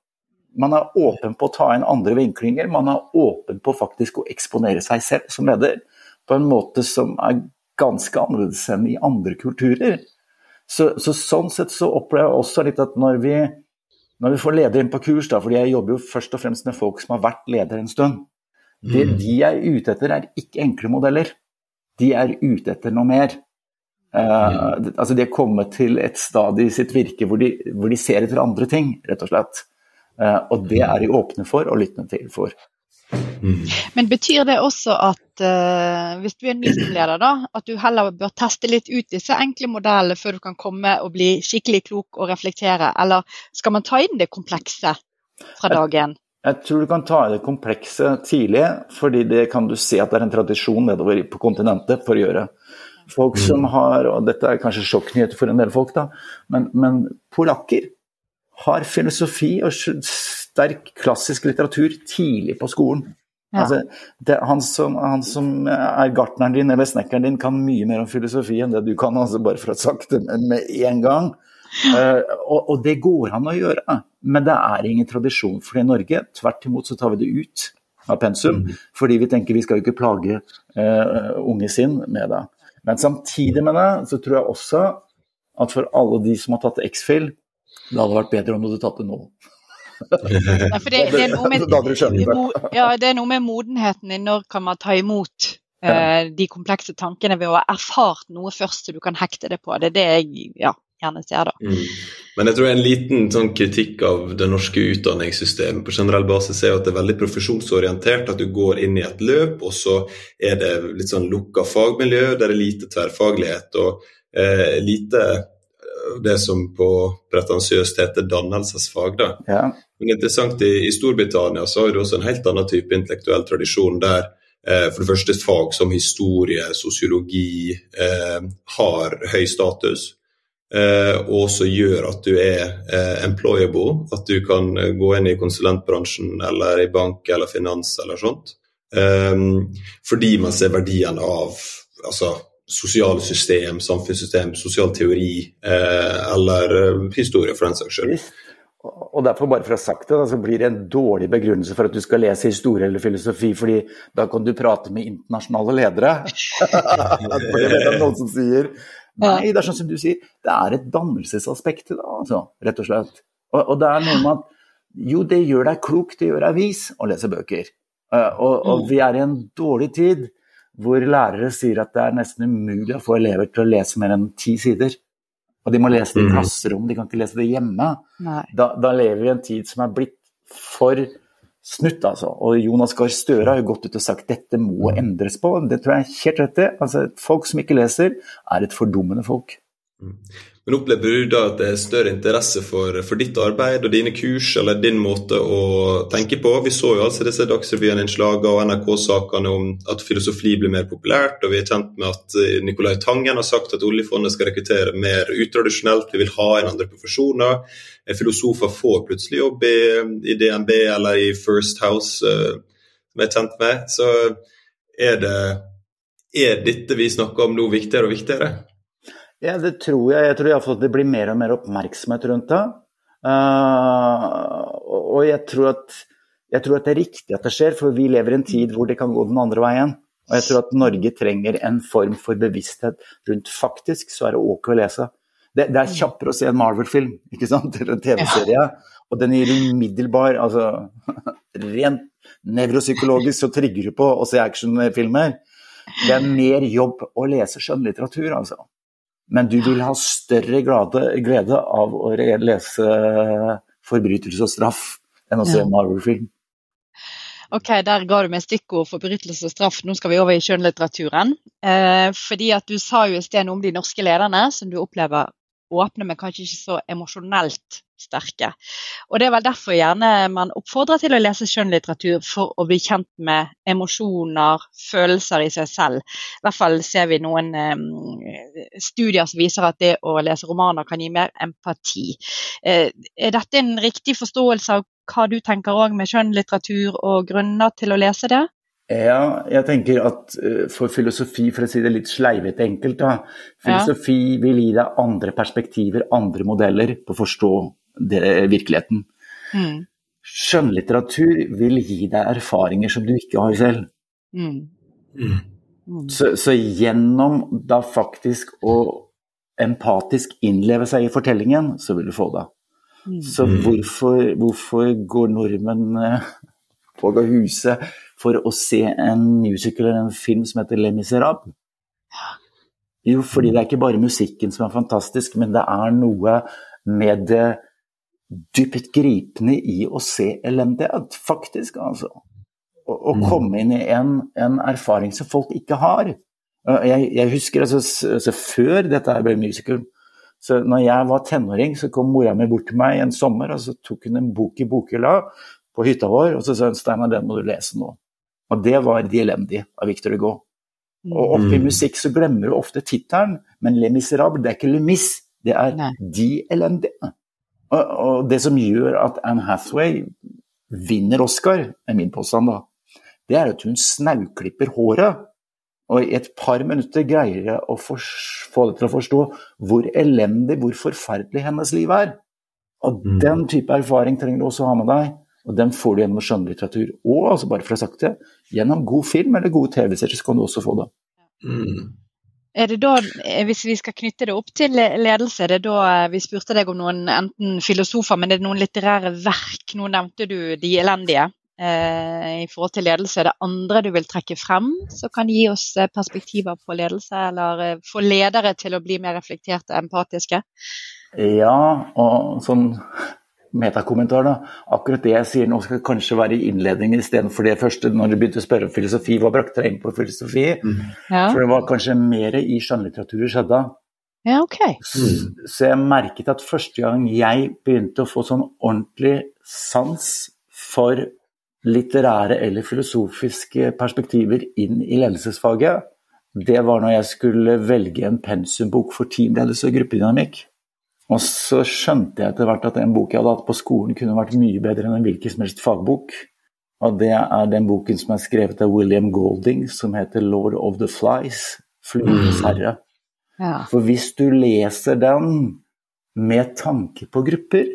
Man er åpen på å ta inn andre vinklinger, man er åpen på faktisk å eksponere seg selv som leder på en måte som er ganske annerledes enn i andre kulturer. Så, så, sånn sett så opplever jeg også litt at når vi, når vi får ledere inn på kurs, da, fordi jeg jobber jo først og fremst med folk som har vært ledere en stund Det mm. de er ute etter, er ikke enkle modeller. De er ute etter noe mer. Uh, mm. altså De er kommet til et stadium i sitt virke hvor de, hvor de ser etter andre ting, rett og slett. Uh, og det er de åpne for og lyttende til for. Mm. Men betyr det også at uh, hvis du er en ny leder, da, at du heller bør teste litt ut disse enkle modellene før du kan komme og bli skikkelig klok og reflektere, eller skal man ta inn det komplekse fra dag én? Jeg, jeg tror du kan ta inn det komplekse tidlig, fordi det kan du se at det er en tradisjon nedover på kontinentet for å gjøre. Folk som mm. har, og dette er kanskje sjokknyheter for en del folk, da, men, men polakker har filosofi og sterk klassisk litteratur tidlig på skolen. Ja. Altså, det, han, som, han, som, er gartneren din eller snekkeren din, kan mye mer om filosofi enn det du kan, altså bare for å ha sagt det med en gang. Uh, og, og, det går an å gjøre, men det er ingen tradisjon for det i Norge. Tvert imot så tar vi det ut av pensum, mm. fordi vi tenker vi skal jo ikke plage uh, unge sinn med det. Men samtidig med det så tror jeg også at for alle de som har tatt X-Fill, det hadde vært bedre om du hadde tatt det nå. ja, det, det, er med, ja, det, er noe med, modenheten i når kan man ta imot uh, de komplekse tankene ved å ha erfart noe først så du kan hekte det på. Det er det jeg ja, gjerne ser, da. Mm. Men jeg tror en liten sånn kritikk av det norske utdanningssystemet på generell basis er at det er veldig profesjonsorientert. At du går inn i et løp, og så er det litt sånn lukka fagmiljø der det er lite tverrfaglighet og eh, lite det som på pretensiøst heter dannelsesfag. Da. Ja. Men interessant, i, i, Storbritannia så har du også en helt annen type intellektuell tradisjon der eh, for det første fag som historie, sosiologi eh, har høy status. Eh, og også gjør at du er eh, employable, at du kan gå inn i konsulentbransjen eller i bank eller finans eller sånt. Eh, fordi man ser verdiene av altså, sosiale system, samfunnssystem, sosial teori eh, eller eh, historie, for den saks skyld. og derfor, bare for å ha sagt det, så blir det en dårlig begrunnelse for at du skal lese historie eller filosofi, fordi da kan du prate med internasjonale ledere. for det er noen som sier Nei, det er sånn som du sier, det er et dannelsesaspekt til det, altså, rett og slett. Og, og, det er noe med at jo, det gjør deg klok, det gjør deg vis å lese bøker. Uh, og, og, vi er i en dårlig tid hvor lærere sier at det er nesten umulig å få elever til å lese mer enn ti sider. Og de må lese det i mm. klasserom, de kan ikke lese det hjemme. Da, da, lever vi i en tid som er blitt for snutt, altså. Og Jonas Gahr Støre har jo gått ut og sagt dette må endres på. Det tror jeg er helt rett i. Altså, folk som ikke leser, er et fordummende folk. Mm. Men opplever du da at det er større interesse for, for, ditt arbeid og dine kurs eller din måte å tenke på? Vi så jo altså disse Dagsrevyen-innslagene og NRK-sakene om at filosofi blir mer populært, og vi er kjent med at eh, Nicolai Tangen har sagt at oljefondet skal rekruttere mer utradisjonelt, vi vil ha inn andre profesjoner. Eh, filosofer får plutselig jobb i, i DNB eller i First House, uh, som jeg er kjent med. Så er det er dette vi snakker om nå viktigere og viktigere? Ja, det tror jeg. Jeg tror iallfall at det blir mer og mer oppmerksomhet rundt det. Uh, og jeg tror, at, jeg tror, at, det er riktig at det skjer, for vi lever i en tid hvor det kan gå den andre veien. Og jeg tror at Norge trenger en form for bevissthet rundt faktisk så er det ok å lese. Det, det er kjappere å se en Marvel-film ikke sant, eller en TV-serie, og den gir umiddelbar altså, Rent nevropsykologisk så trigger du på å se actionfilmer. Det er mer jobb å lese skjønnlitteratur, altså. Men du vil ha større glede, glede av å lese 'Forbrytelse og straff' enn å se en Marvel-film. Ok, der ga du meg stikkord 'forbrytelse og straff'. Nå skal vi over i skjønnlitteraturen. Eh, fordi at Du sa jo i sted noe om de norske lederne som du opplever åpne, men kanskje ikke så emosjonelt sterke. Og Det er vel derfor gjerne man oppfordrer til å lese skjønnlitteratur, for å bli kjent med emosjoner, følelser i seg selv. I hvert fall ser vi noen um, studier som viser at det å lese romaner kan gi mer empati. Uh, er dette en riktig forståelse av hva du tenker òg med skjønnlitteratur og grunner til å lese det? Ja, jeg tenker at uh, for filosofi, for å si det litt sleivete enkelt, da, filosofi ja. vil gi deg andre perspektiver, andre modeller på å forstå det, virkeligheten. Mm. Skjønnlitteratur vil gi deg erfaringer som du ikke har selv. Mm. Mm. mm. Så, så, gjennom da faktisk å empatisk innleve seg i fortellingen, så vil du få det. Mm. Så mm. hvorfor, hvorfor går nordmenn uh, på huset for å se en musical eller en film som heter Le Miserable? Jo, fordi det er ikke bare musikken som er fantastisk, men det er noe med det dypt gripende i å se elendighet, faktisk, altså. Å, mm. komme inn i en, en, erfaring som folk ikke har. Jeg, jeg husker altså, altså, før dette ble musical, så når jeg var tenåring, så kom mora mi bort til meg en sommer og så tok hun en bok i bokhylla på hytta vår, og så sa hun Steinar, den må du lese nå. Og det var De elendige av Victor Hugo. Og oppe i musikk så glemmer du ofte tittelen, men Le Miserable, det er ikke Le Mis, det er Nei. De elendige. Og, og, det som gjør at Anne Hathaway vinner Oscar, er min påstand, da, det er at hun snauklipper håret. Og i et par minutter greier jeg å få det til å forstå hvor elendig, hvor forferdelig hennes liv er. Og mm. den type erfaring trenger du også ha med deg. Og den får du gjennom skjønnlitteratur. Og altså bare for å ha sagt det, gjennom god film eller gode TV-serier så kan du også få det. Mm. Er det da, eh, Hvis vi skal knytte det opp til ledelse, er det da eh, vi spurte deg om noen enten filosofer, men er det noen litterære verk? Nå nevnte du De elendige eh, i forhold til ledelse. Er det andre du vil trekke frem som kan gi oss eh, perspektiver på ledelse, eller få ledere til å bli mer reflekterte og empatiske? Ja, og sånn metakommentar. da. Akkurat det jeg sier nå skal kanskje være i innledningen istedenfor det første når du begynte å spørre om filosofi. Hva brakte deg inn på filosofi? Mm. Ja. For det var kanskje mer i skjønnlitteratur det skjedde. Ja, ok. Så, så jeg merket at første gang jeg begynte å få sånn ordentlig sans for litterære eller filosofiske perspektiver inn i ledelsesfaget, det var når jeg skulle velge en pensumbok for teamledelse og gruppedynamikk. Og så skjønte jeg etter hvert at en bok jeg hadde hatt på skolen, kunne vært mye bedre enn en hvilken som helst fagbok. Og det er den boken som er skrevet av William Golding, som heter 'Lord of the Flies'. Fluenes mm. herre. Ja. For hvis du leser den med tanke på grupper,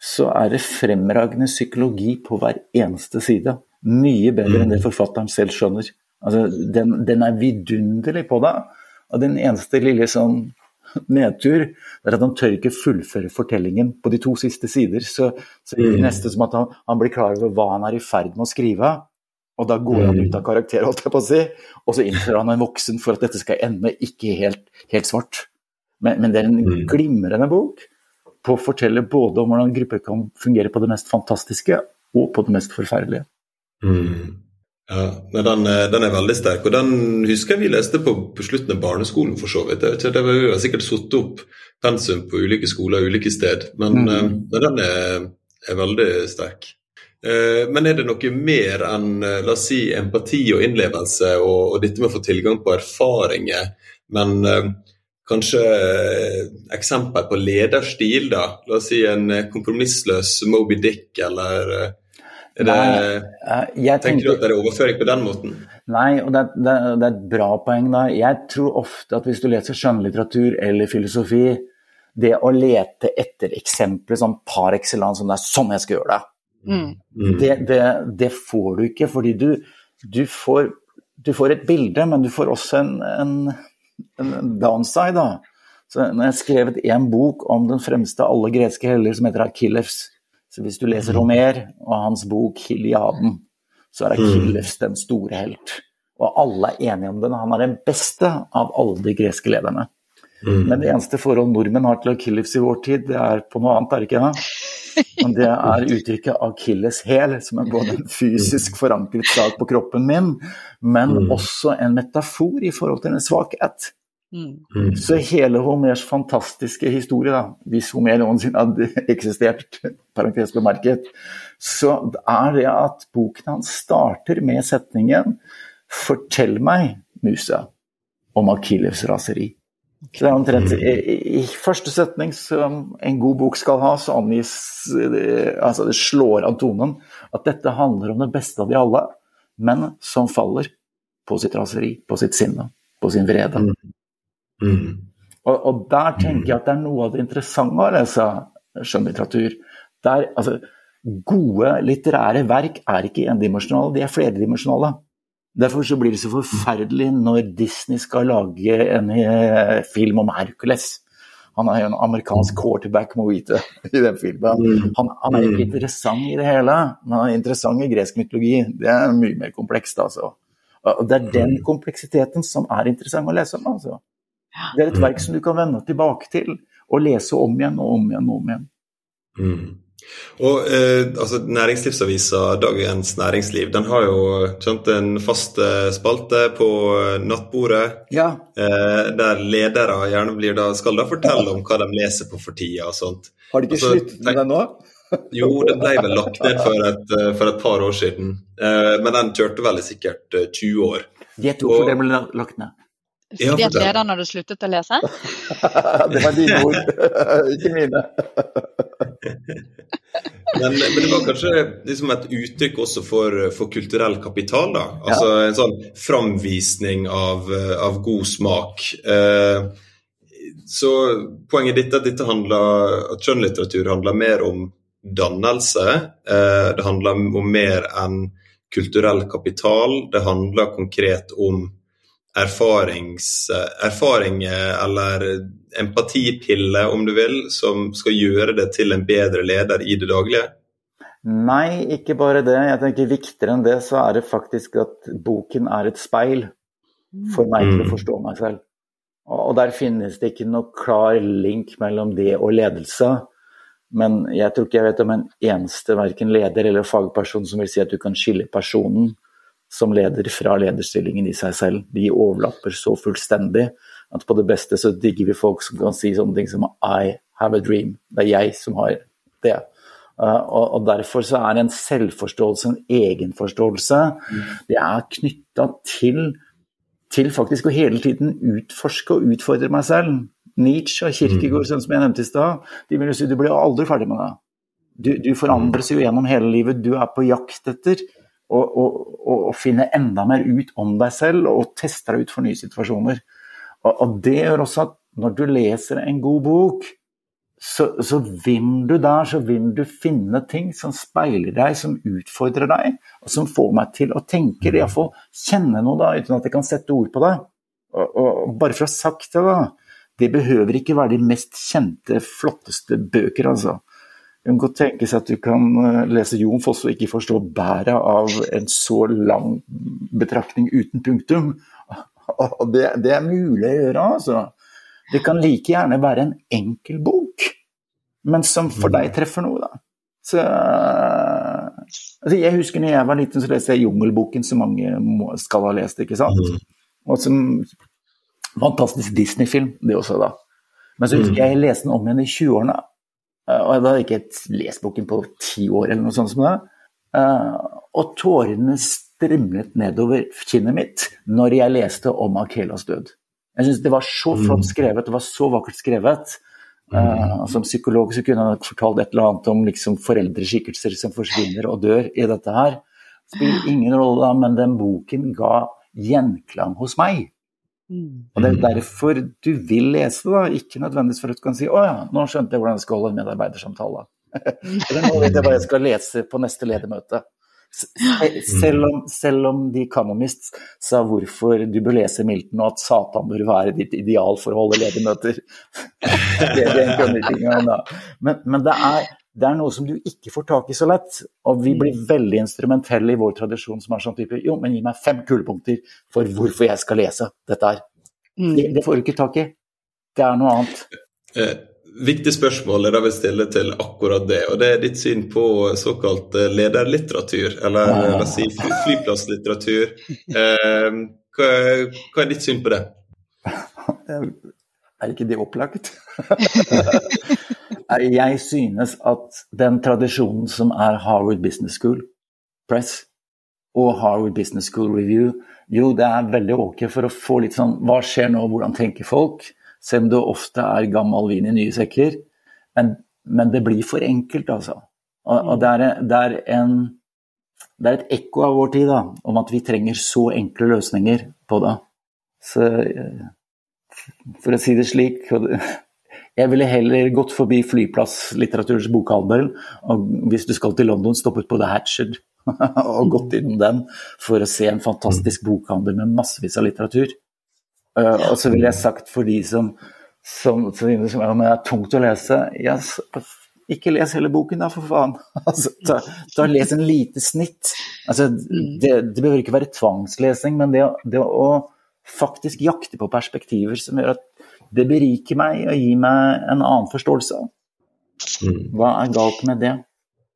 så er det fremragende psykologi på hver eneste side. Mye bedre enn det mm. forfatteren selv skjønner. Altså, den, den er vidunderlig på deg. Og den eneste lille sånn nedtur er at han tør ikke fullføre fortellingen på de to siste sider. Så, så det er mm. nesten som at han, han, blir klar over hva han er i ferd med å skrive. Og da går han ut av karakter, holdt jeg på å si, og så innfører han en voksen for at dette skal ende ikke helt, helt svart. Men, men, det er en glimrende bok på å fortelle både om hvordan grupper kan fungere på det mest fantastiske og på det mest forferdelige. Mm. Ja, den, eh, den, er veldig sterk, og den husker jeg vi leste på, på slutten av barneskolen. for så vidt. Det var jo sikkert satt opp pensum på ulike skoler ulike sted, men, mm. men den er, er, veldig sterk. Uh, men er det noe mer enn la oss si, empati og innlevelse og, og, dette med å få tilgang på erfaringer, men kanskje eksempel på lederstil? da, La oss si en kompromissløs Moby Dick eller er det, Nei, tenker, tenker, du at det er overføring på den måten? Nei, og det, det, det, er et bra poeng. da. Jeg tror ofte at hvis du leser skjønnlitteratur eller filosofi, det å lete etter eksempler sånn par excellence, som det er sånn jeg skal gjøre det, mm. mm. det, det, får du ikke. Fordi du, du, får, du, får, et bilde, men du får også en, en, en downside. da. Så når jeg skrevet en bok om den fremste av alle greske heller, som heter Akillefs så hvis du leser Homer og hans bok 'Hiliaden', så er Achilles den store helt. Og alle er enige om den. Han er den beste av alle de greske lederne. Mm. Men det eneste forhold nordmenn har til Achilles i vår tid, det er på noe annet, er det ikke det? Men det er uttrykket 'Achilles hæl', som er både en fysisk forankret sak på kroppen min, men mm. også en metafor i forhold til en svakhet. Mm. Så hele Homers fantastiske historie, da, hvis Homer noensinne hadde eksistert, parentes bemerket, så er det at boken hans starter med setningen 'Fortell meg, musa, om Akilles raseri'. Så det er omtrent i, i, første setning som en god bok skal ha, så angis Altså det slår av tonen at dette handler om det beste av de alle, men som faller på sitt raseri, på sitt sinne, på sin vrede. Mm. Mm. Og, og, der tenker jeg at det er noe av det interessante å lese skjønnlitteratur. Der, altså, gode litterære verk er ikke endimensjonale, de er flerdimensjonale. Derfor så blir det så forferdelig når Disney skal lage en eh, film om Hercules. Han er jo en amerikansk quarterback, må vite, i den filmen. Mm. Han, han er ikke interessant i det hele, men han er interessant i gresk mytologi. Det er mye mer komplekst, altså. Og det er den kompleksiteten som er interessant å lese om. altså. Det er et verk som du kan vende tilbake til og lese om igjen og om igjen og om igjen. Mm. Og eh, altså, Næringslivsavisa Dagens Næringsliv den har jo skjønt, en fast eh, spalte på eh, nattbordet. Ja. Eh, der ledere gjerne blir da, skal da fortelle om hva de leser på for tida og sånt. Har de ikke altså, sluttet med det nå? jo, den ble vel lagt ned for et, eh, for et par år siden. Eh, men den kjørte vel i sikkert 20 år. Vet du hvorfor den ble lagt ned? Fordi leder når du sluttet å lese? det var dine ord, ikke mine. men, men, det var kanskje liksom et uttrykk også for, for kulturell kapital. da, altså ja. En sånn framvisning av, av god smak. Eh, så poenget ditt er at dette handler, at skjønnlitteratur handler mer om dannelse. Eh, det handler om mer enn kulturell kapital. Det handler konkret om erfarings, erfaring eller empatipille, om du vil, som skal gjøre det til en bedre leder i det daglige? Nei, ikke bare det. Jeg tenker Viktigere enn det så er det faktisk at boken er et speil for meg til å mm. forstå meg selv. Og der finnes det ikke noe klar link mellom det og ledelse. Men jeg tror ikke jeg vet om en eneste verken leder eller fagperson som vil si at du kan skille personen som leder fra lederstillingen i seg selv. De overlapper så fullstendig at på det beste så digger vi folk som kan si sånne ting som I have a dream. Det er jeg som har det. Uh, og, derfor så er en selvforståelse, en egenforståelse, mm. det er knytta til, til faktisk å hele tiden utforske og utfordre meg selv. Nietzsche og Kirkegård, mm. som jeg nevnte i stad, de vil jo si du blir aldri ferdig med det. Du, du forandres jo gjennom hele livet. Du er på jakt etter og, og, og, finne enda mer ut om deg selv og teste deg ut for nye situasjoner. Og, og, det gjør også at når du leser en god bok, så, så vil du der så vil du finne ting som speiler deg, som utfordrer deg, og som får meg til å tenke, eller iallfall kjenne noe, da, uten at jeg kan sette ord på det. Og, og bare for å ha sagt det, da. Det behøver ikke være de mest kjente, flotteste bøker, altså. Kan godt tenkes at du kan eh, lese Jon Foss og ikke forstå bæret av en så lang betraktning uten punktum. Og det, det er mulig å gjøre, altså. Det kan like gjerne være en enkel bok, men som for deg treffer noe, da. Så, altså jeg husker når jeg var liten, så leste jeg Jungelboken, som mange må, skal ha lest, ikke sant. Mm. Og som Fantastisk Disney-film, det også, da. Men så husker jeg jeg leste den om igjen i 20-årene. Eh, og jeg hadde ikke lest boken på ti år eller noe sånt som det. Eh, og tårene strimlet nedover kinnet mitt når jeg leste om Akelas død. Jeg syns det var så flott mm. skrevet, det var så vakkert skrevet. Uh, som psykolog så kunne han fortalt et eller annet om liksom foreldreskikkelser som forsvinner og dør i dette her. Det spiller ingen rolle da, men den boken ga gjenklang hos meg. Mm. Og Det er derfor du vil lese det, da. ikke nødvendigvis for at du kan si 'Å ja, nå skjønte jeg hvordan jeg skal holde en medarbeidersamtale'. Eller nå vet jeg hva jeg skal lese på neste ledermøte. Selv om, selv om The Economist sa hvorfor du bør lese Milton, og at Satan bør være ditt ideal for å holde ledermøter. det, er men, men det, er, det er noe som du ikke får tak i så lett. Og vi blir veldig instrumentelle i vår tradisjon som er sånn type Jo, men gi meg fem kulepunkter for hvorfor jeg skal lese dette her. Mm. Det, det får du ikke tak i. Det er noe annet. Eh, viktig spørsmål jeg da vil stille til akkurat det. og Det er ditt syn på såkalt eh, lederlitteratur, eller ja. la oss si flyplasslitteratur. Eh, hva, hva, er ditt syn på det? Er ikke det opplagt? jeg synes at den tradisjonen som er Harvard Business School Press og Harvard Business School Review, jo, det er veldig ok for å få litt sånn Hva skjer nå, hvordan tenker folk? selv om det ofte er gammel vin i nye sekker. Men, men det blir for enkelt, altså. Og, og det, er, det, er en, det, er, et ekko av vår tid da, om at vi trenger så enkle løsninger på det. Så for å si det slik Jeg ville heller gått forbi flyplasslitteraturens bokhandel, og hvis du skal til London, stoppet på The Hatched og gått innom den for å se en fantastisk bokhandel med massevis av litteratur. Uh, og så ville jeg sagt for de som, som, som, som ja, er tungt å lese yes, Ikke les hele boken, da, for faen. altså, ta, ta, Les en lite snitt. Altså, mm. det, det behøver ikke være tvangslesing, men det, det, å faktisk jakte på perspektiver som gjør at det beriker meg og gir meg en annen forståelse. Mm. Hva er galt med det?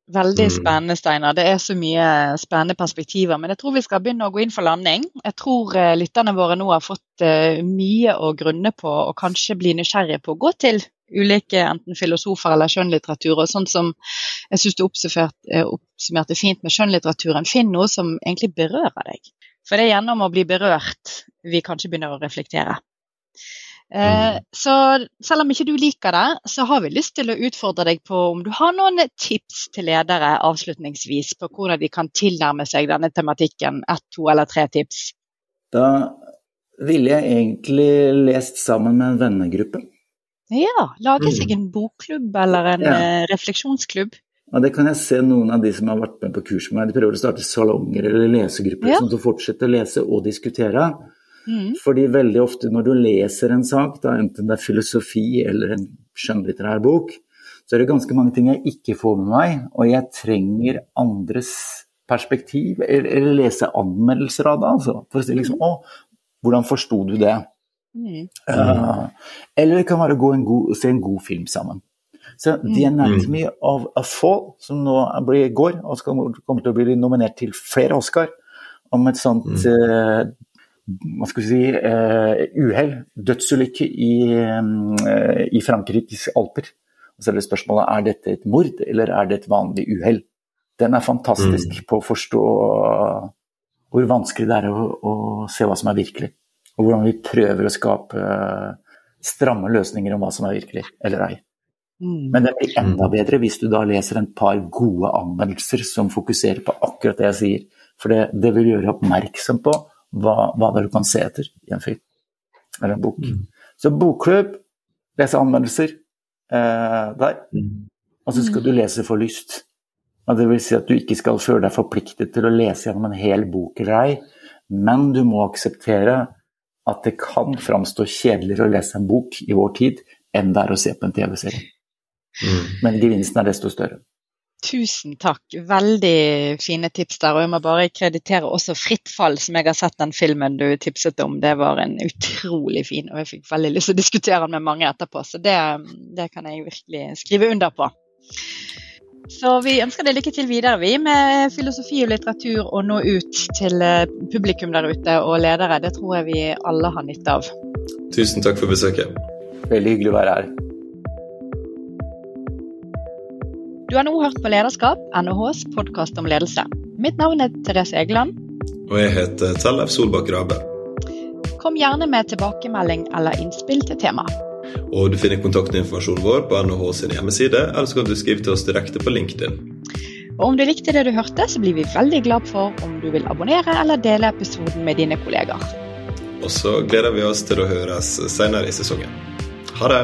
Veldig mm. spennende, Steinar. Det er så mye spennende perspektiver. Men jeg tror vi skal begynne å gå inn for landing. Jeg tror uh, lytterne våre nå har fått uh, mye å grunne på og kanskje bli nysgjerrige på å gå til ulike enten filosofer eller skjønnlitteratur. Og sånn som jeg syns du uh, oppsummerte fint med skjønnlitteraturen, finn noe som egentlig berører deg. For det er gjennom å bli berørt vi kanskje begynner å reflektere. Eh, mm. Så selv om ikke du liker det, så har vi lyst til å utfordre deg på om du har noen tips til ledere avslutningsvis på hvordan de kan tilnærme seg denne tematikken. Ett, to eller tre tips. Da ville jeg egentlig lest sammen med en vennegruppe. Ja, lage seg mm. en bokklubb eller en ja. Eh, refleksjonsklubb. Ja, Det kan jeg se noen av de som har vært med på kurs med meg. De prøver å starte salonger eller lesegrupper ja. som fortsetter å lese og diskutere. Mm. Fordi veldig ofte når du leser en sak, da, enten det er filosofi eller en skjønnlitterær bok, så er det ganske mange ting jeg ikke får med meg, og jeg trenger andres perspektiv, eller, eller lese anmeldelser av det, altså. For å si liksom Å, hvordan forsto du det? Mm. Uh, eller det kan være å god, se en god film sammen. Så mm. The Anatomy of a Fall, som nå blir, går, og kommer til å bli nominert til flere Oscar, om et sånt mm. uh, hva skal vi si, uh, uhell, dødsulykke i, uh, i Frankrikes alper. Og så er det spørsmålet er dette et mord eller er det et vanlig uhell. Den er fantastisk mm. på å forstå hvor vanskelig det er å, å, se hva som er virkelig. Og hvordan vi prøver å skape stramme løsninger om hva som er virkelig eller ei. Mm. Men det blir enda bedre hvis du da leser en par gode anmeldelser som fokuserer på akkurat det jeg sier. For det, det vil gjøre oppmerksom på hva, hva det er du kan se etter i en film eller en bok. Mm. Så bokklubb, lese anmeldelser, eh, der. Og så skal du lese for lyst. Og det vil si at du ikke skal føle deg forpliktet til å lese gjennom en hel bok eller ei, men du må akseptere at det kan framstå kjedeligere å lese en bok i vår tid enn det er å se på en TV-serie. Mm. Men gevinsten er desto større. Tusen takk. Veldig fine tips der. Og jeg må bare kreditere også Fritt fall, som jeg har sett den filmen du tipset om. Det var en utrolig fin, og jeg fikk veldig lyst til å diskutere den med mange etterpå. Så det, det kan jeg virkelig skrive under på. Så vi ønsker deg lykke til videre vi med filosofi og litteratur og nå ut til eh, publikum der ute og ledere. Det tror jeg vi alle har nytte av. Tusen takk for besøket. Veldig hyggelig å være her. Du har nå hørt på Lederskap, NHHs podkast om ledelse. Mitt navn er Therese Egeland. Og jeg heter Tellef Solbakk Rabe. Kom gjerne med tilbakemelding eller innspill til temaet. Og du finner kontaktinformasjonen vår på NHH sin hjemmeside, eller så kan du skrive til oss direkte på LinkedIn. Og om du likte det du hørte, så blir vi veldig glad for om du vil abonnere eller dele episoden med dine kollegaer. Og så gleder vi oss til å høres senere i sesongen. Ha det!